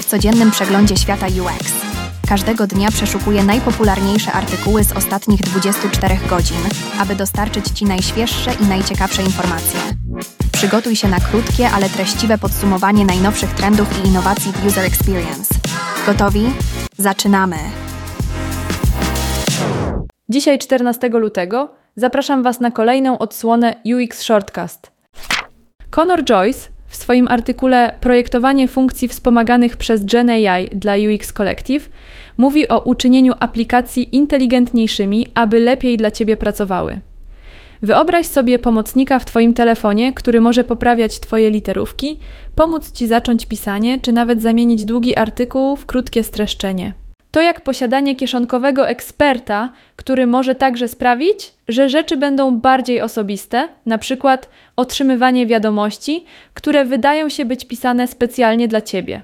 W codziennym przeglądzie świata UX. Każdego dnia przeszukuję najpopularniejsze artykuły z ostatnich 24 godzin, aby dostarczyć Ci najświeższe i najciekawsze informacje. Przygotuj się na krótkie, ale treściwe podsumowanie najnowszych trendów i innowacji w User Experience. Gotowi? Zaczynamy! Dzisiaj 14 lutego zapraszam Was na kolejną odsłonę UX Shortcast. Conor Joyce w swoim artykule Projektowanie funkcji wspomaganych przez GenAI dla UX Collective mówi o uczynieniu aplikacji inteligentniejszymi, aby lepiej dla Ciebie pracowały. Wyobraź sobie pomocnika w Twoim telefonie, który może poprawiać Twoje literówki, pomóc Ci zacząć pisanie, czy nawet zamienić długi artykuł w krótkie streszczenie. To jak posiadanie kieszonkowego eksperta, który może także sprawić, że rzeczy będą bardziej osobiste, na przykład otrzymywanie wiadomości, które wydają się być pisane specjalnie dla Ciebie.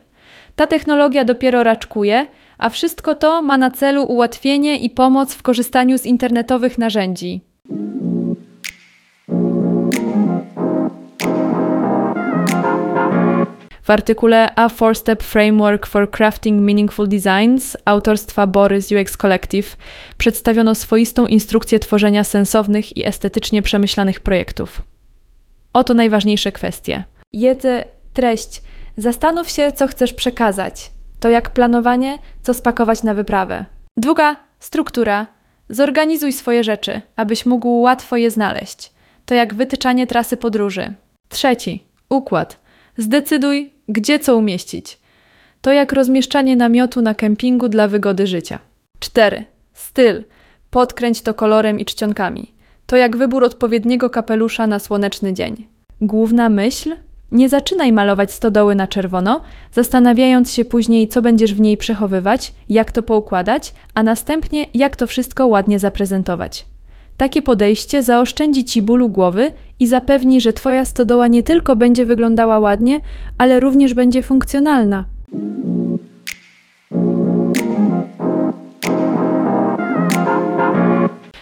Ta technologia dopiero raczkuje, a wszystko to ma na celu ułatwienie i pomoc w korzystaniu z internetowych narzędzi. W artykule A Four-Step Framework for Crafting Meaningful Designs autorstwa Borys UX Collective przedstawiono swoistą instrukcję tworzenia sensownych i estetycznie przemyślanych projektów. Oto najważniejsze kwestie. Jedzę, treść. Zastanów się, co chcesz przekazać. To jak planowanie, co spakować na wyprawę. Druga, struktura. Zorganizuj swoje rzeczy, abyś mógł łatwo je znaleźć. To jak wytyczanie trasy podróży. Trzeci, układ. Zdecyduj, gdzie co umieścić. To jak rozmieszczanie namiotu na kempingu dla wygody życia. 4. Styl. Podkręć to kolorem i czcionkami. To jak wybór odpowiedniego kapelusza na słoneczny dzień. Główna myśl? Nie zaczynaj malować stodoły na czerwono, zastanawiając się później, co będziesz w niej przechowywać, jak to poukładać, a następnie jak to wszystko ładnie zaprezentować. Takie podejście zaoszczędzi ci bólu głowy i zapewni, że Twoja stodoła nie tylko będzie wyglądała ładnie, ale również będzie funkcjonalna.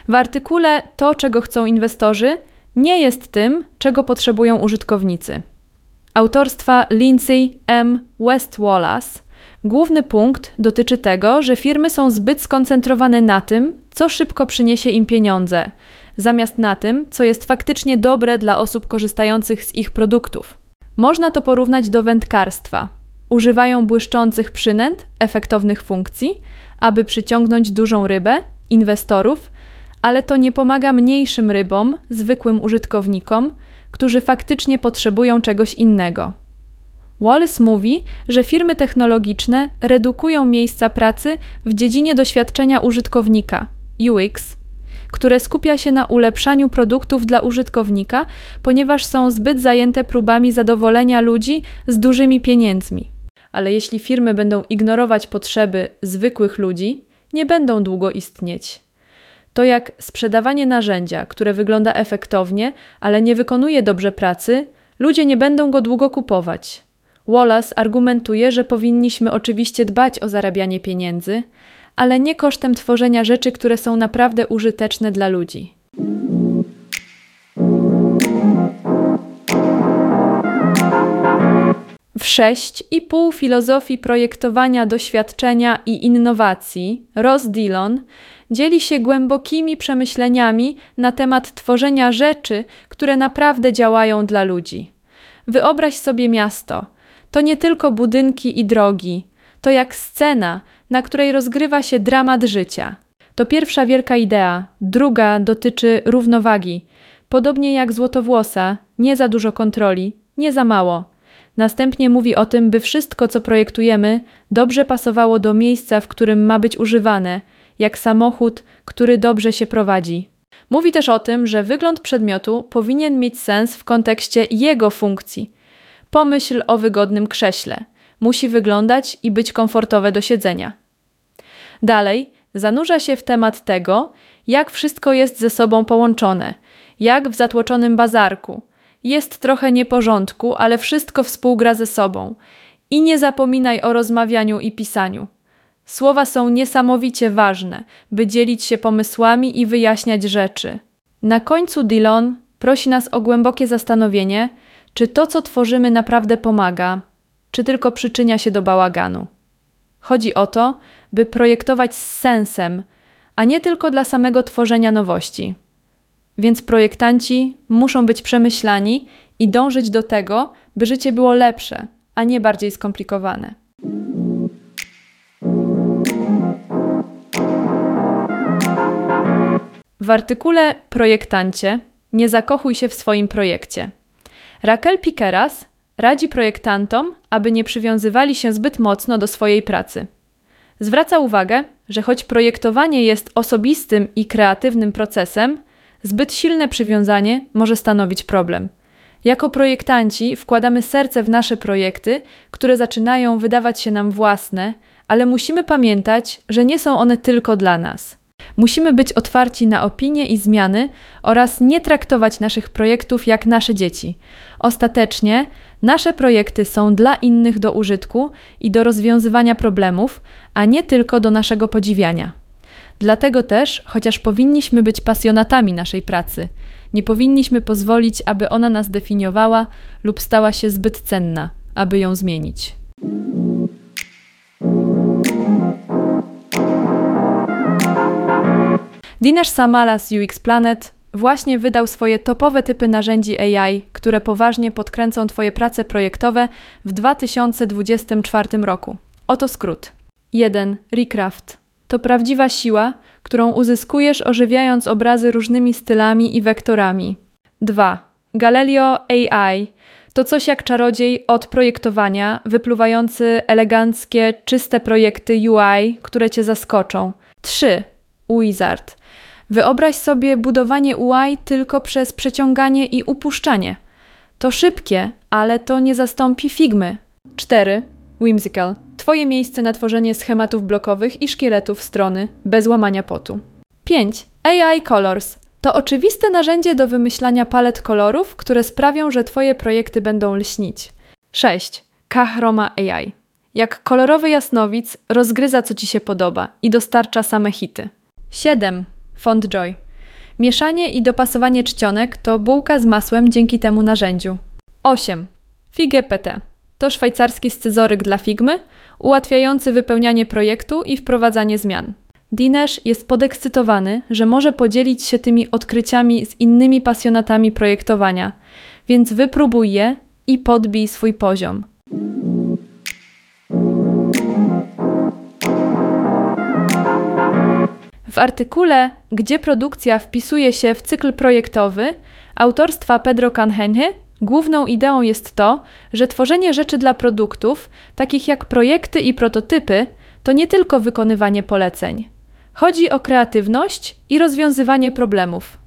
W artykule To, czego chcą inwestorzy, nie jest tym, czego potrzebują użytkownicy. Autorstwa Lindsay M. West Wallace Główny punkt dotyczy tego, że firmy są zbyt skoncentrowane na tym, co szybko przyniesie im pieniądze, zamiast na tym, co jest faktycznie dobre dla osób korzystających z ich produktów. Można to porównać do wędkarstwa. Używają błyszczących przynęt, efektownych funkcji, aby przyciągnąć dużą rybę, inwestorów, ale to nie pomaga mniejszym rybom, zwykłym użytkownikom, którzy faktycznie potrzebują czegoś innego. Wallace mówi, że firmy technologiczne redukują miejsca pracy w dziedzinie doświadczenia użytkownika UX, które skupia się na ulepszaniu produktów dla użytkownika, ponieważ są zbyt zajęte próbami zadowolenia ludzi z dużymi pieniędzmi. Ale jeśli firmy będą ignorować potrzeby zwykłych ludzi, nie będą długo istnieć. To jak sprzedawanie narzędzia, które wygląda efektownie, ale nie wykonuje dobrze pracy, ludzie nie będą go długo kupować. Wallace argumentuje, że powinniśmy oczywiście dbać o zarabianie pieniędzy, ale nie kosztem tworzenia rzeczy, które są naprawdę użyteczne dla ludzi. W sześć i pół filozofii projektowania doświadczenia i innowacji Ross Dillon dzieli się głębokimi przemyśleniami na temat tworzenia rzeczy, które naprawdę działają dla ludzi. Wyobraź sobie miasto – to nie tylko budynki i drogi, to jak scena, na której rozgrywa się dramat życia. To pierwsza wielka idea, druga dotyczy równowagi. Podobnie jak złotowłosa, nie za dużo kontroli, nie za mało. Następnie mówi o tym, by wszystko, co projektujemy, dobrze pasowało do miejsca, w którym ma być używane, jak samochód, który dobrze się prowadzi. Mówi też o tym, że wygląd przedmiotu powinien mieć sens w kontekście jego funkcji, Pomyśl o wygodnym krześle. Musi wyglądać i być komfortowe do siedzenia. Dalej zanurza się w temat tego, jak wszystko jest ze sobą połączone, jak w zatłoczonym bazarku. Jest trochę nieporządku, ale wszystko współgra ze sobą. I nie zapominaj o rozmawianiu i pisaniu. Słowa są niesamowicie ważne, by dzielić się pomysłami i wyjaśniać rzeczy. Na końcu Dillon prosi nas o głębokie zastanowienie, czy to, co tworzymy, naprawdę pomaga? Czy tylko przyczynia się do bałaganu. Chodzi o to, by projektować z sensem, a nie tylko dla samego tworzenia nowości. Więc projektanci muszą być przemyślani i dążyć do tego, by życie było lepsze, a nie bardziej skomplikowane. W artykule Projektancie nie zakochuj się w swoim projekcie. Raquel Piqueras radzi projektantom, aby nie przywiązywali się zbyt mocno do swojej pracy. Zwraca uwagę, że choć projektowanie jest osobistym i kreatywnym procesem, zbyt silne przywiązanie może stanowić problem. Jako projektanci wkładamy serce w nasze projekty, które zaczynają wydawać się nam własne, ale musimy pamiętać, że nie są one tylko dla nas. Musimy być otwarci na opinie i zmiany oraz nie traktować naszych projektów jak nasze dzieci. Ostatecznie nasze projekty są dla innych do użytku i do rozwiązywania problemów, a nie tylko do naszego podziwiania. Dlatego też, chociaż powinniśmy być pasjonatami naszej pracy, nie powinniśmy pozwolić, aby ona nas definiowała lub stała się zbyt cenna, aby ją zmienić. Dinesh Samala z UX Planet właśnie wydał swoje topowe typy narzędzi AI, które poważnie podkręcą Twoje prace projektowe w 2024 roku. Oto skrót. 1. Recraft. To prawdziwa siła, którą uzyskujesz ożywiając obrazy różnymi stylami i wektorami. 2. Galileo AI to coś jak czarodziej od projektowania, wypluwający eleganckie, czyste projekty UI, które cię zaskoczą. 3. Wizard Wyobraź sobie budowanie UI tylko przez przeciąganie i upuszczanie. To szybkie, ale to nie zastąpi Figmy. 4. Whimsical. Twoje miejsce na tworzenie schematów blokowych i szkieletów strony bez łamania potu. 5. AI Colors. To oczywiste narzędzie do wymyślania palet kolorów, które sprawią, że Twoje projekty będą lśnić. 6. K-Chroma AI. Jak kolorowy jasnowic rozgryza co Ci się podoba i dostarcza same hity. 7. Fontjoy. Mieszanie i dopasowanie czcionek to bułka z masłem dzięki temu narzędziu. 8. Figę PT. To szwajcarski scyzoryk dla Figmy, ułatwiający wypełnianie projektu i wprowadzanie zmian. Dinesh jest podekscytowany, że może podzielić się tymi odkryciami z innymi pasjonatami projektowania, więc wypróbuj je i podbij swój poziom. W artykule Gdzie produkcja wpisuje się w cykl projektowy autorstwa Pedro Canhenhy główną ideą jest to, że tworzenie rzeczy dla produktów, takich jak projekty i prototypy, to nie tylko wykonywanie poleceń. Chodzi o kreatywność i rozwiązywanie problemów.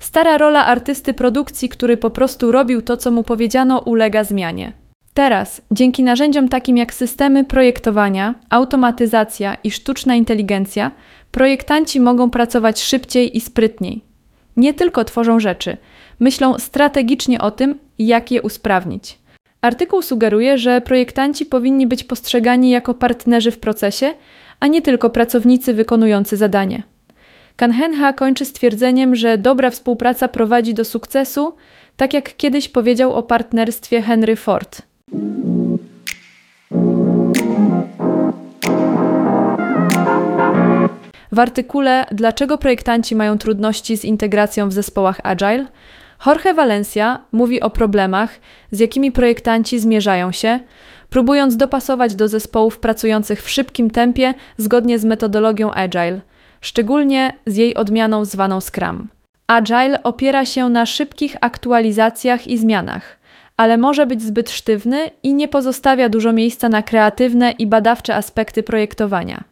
Stara rola artysty produkcji, który po prostu robił to, co mu powiedziano, ulega zmianie. Teraz, dzięki narzędziom takim jak systemy projektowania, automatyzacja i sztuczna inteligencja, projektanci mogą pracować szybciej i sprytniej. Nie tylko tworzą rzeczy, myślą strategicznie o tym, jak je usprawnić. Artykuł sugeruje, że projektanci powinni być postrzegani jako partnerzy w procesie, a nie tylko pracownicy wykonujący zadanie. Kanhenha kończy stwierdzeniem, że dobra współpraca prowadzi do sukcesu, tak jak kiedyś powiedział o partnerstwie Henry Ford. W artykule Dlaczego projektanci mają trudności z integracją w zespołach Agile Jorge Valencia mówi o problemach, z jakimi projektanci zmierzają się, próbując dopasować do zespołów pracujących w szybkim tempie zgodnie z metodologią Agile, szczególnie z jej odmianą zwaną Scrum. Agile opiera się na szybkich aktualizacjach i zmianach, ale może być zbyt sztywny i nie pozostawia dużo miejsca na kreatywne i badawcze aspekty projektowania.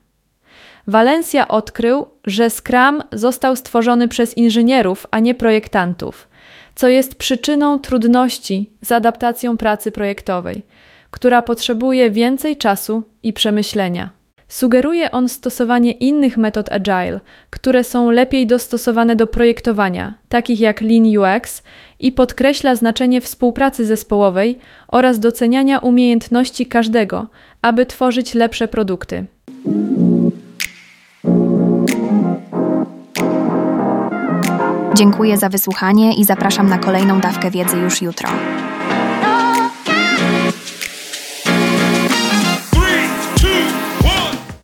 Valencia odkrył, że Scrum został stworzony przez inżynierów, a nie projektantów, co jest przyczyną trudności z adaptacją pracy projektowej, która potrzebuje więcej czasu i przemyślenia. Sugeruje on stosowanie innych metod agile, które są lepiej dostosowane do projektowania, takich jak Lean UX, i podkreśla znaczenie współpracy zespołowej oraz doceniania umiejętności każdego, aby tworzyć lepsze produkty. Dziękuję za wysłuchanie i zapraszam na kolejną dawkę wiedzy już jutro.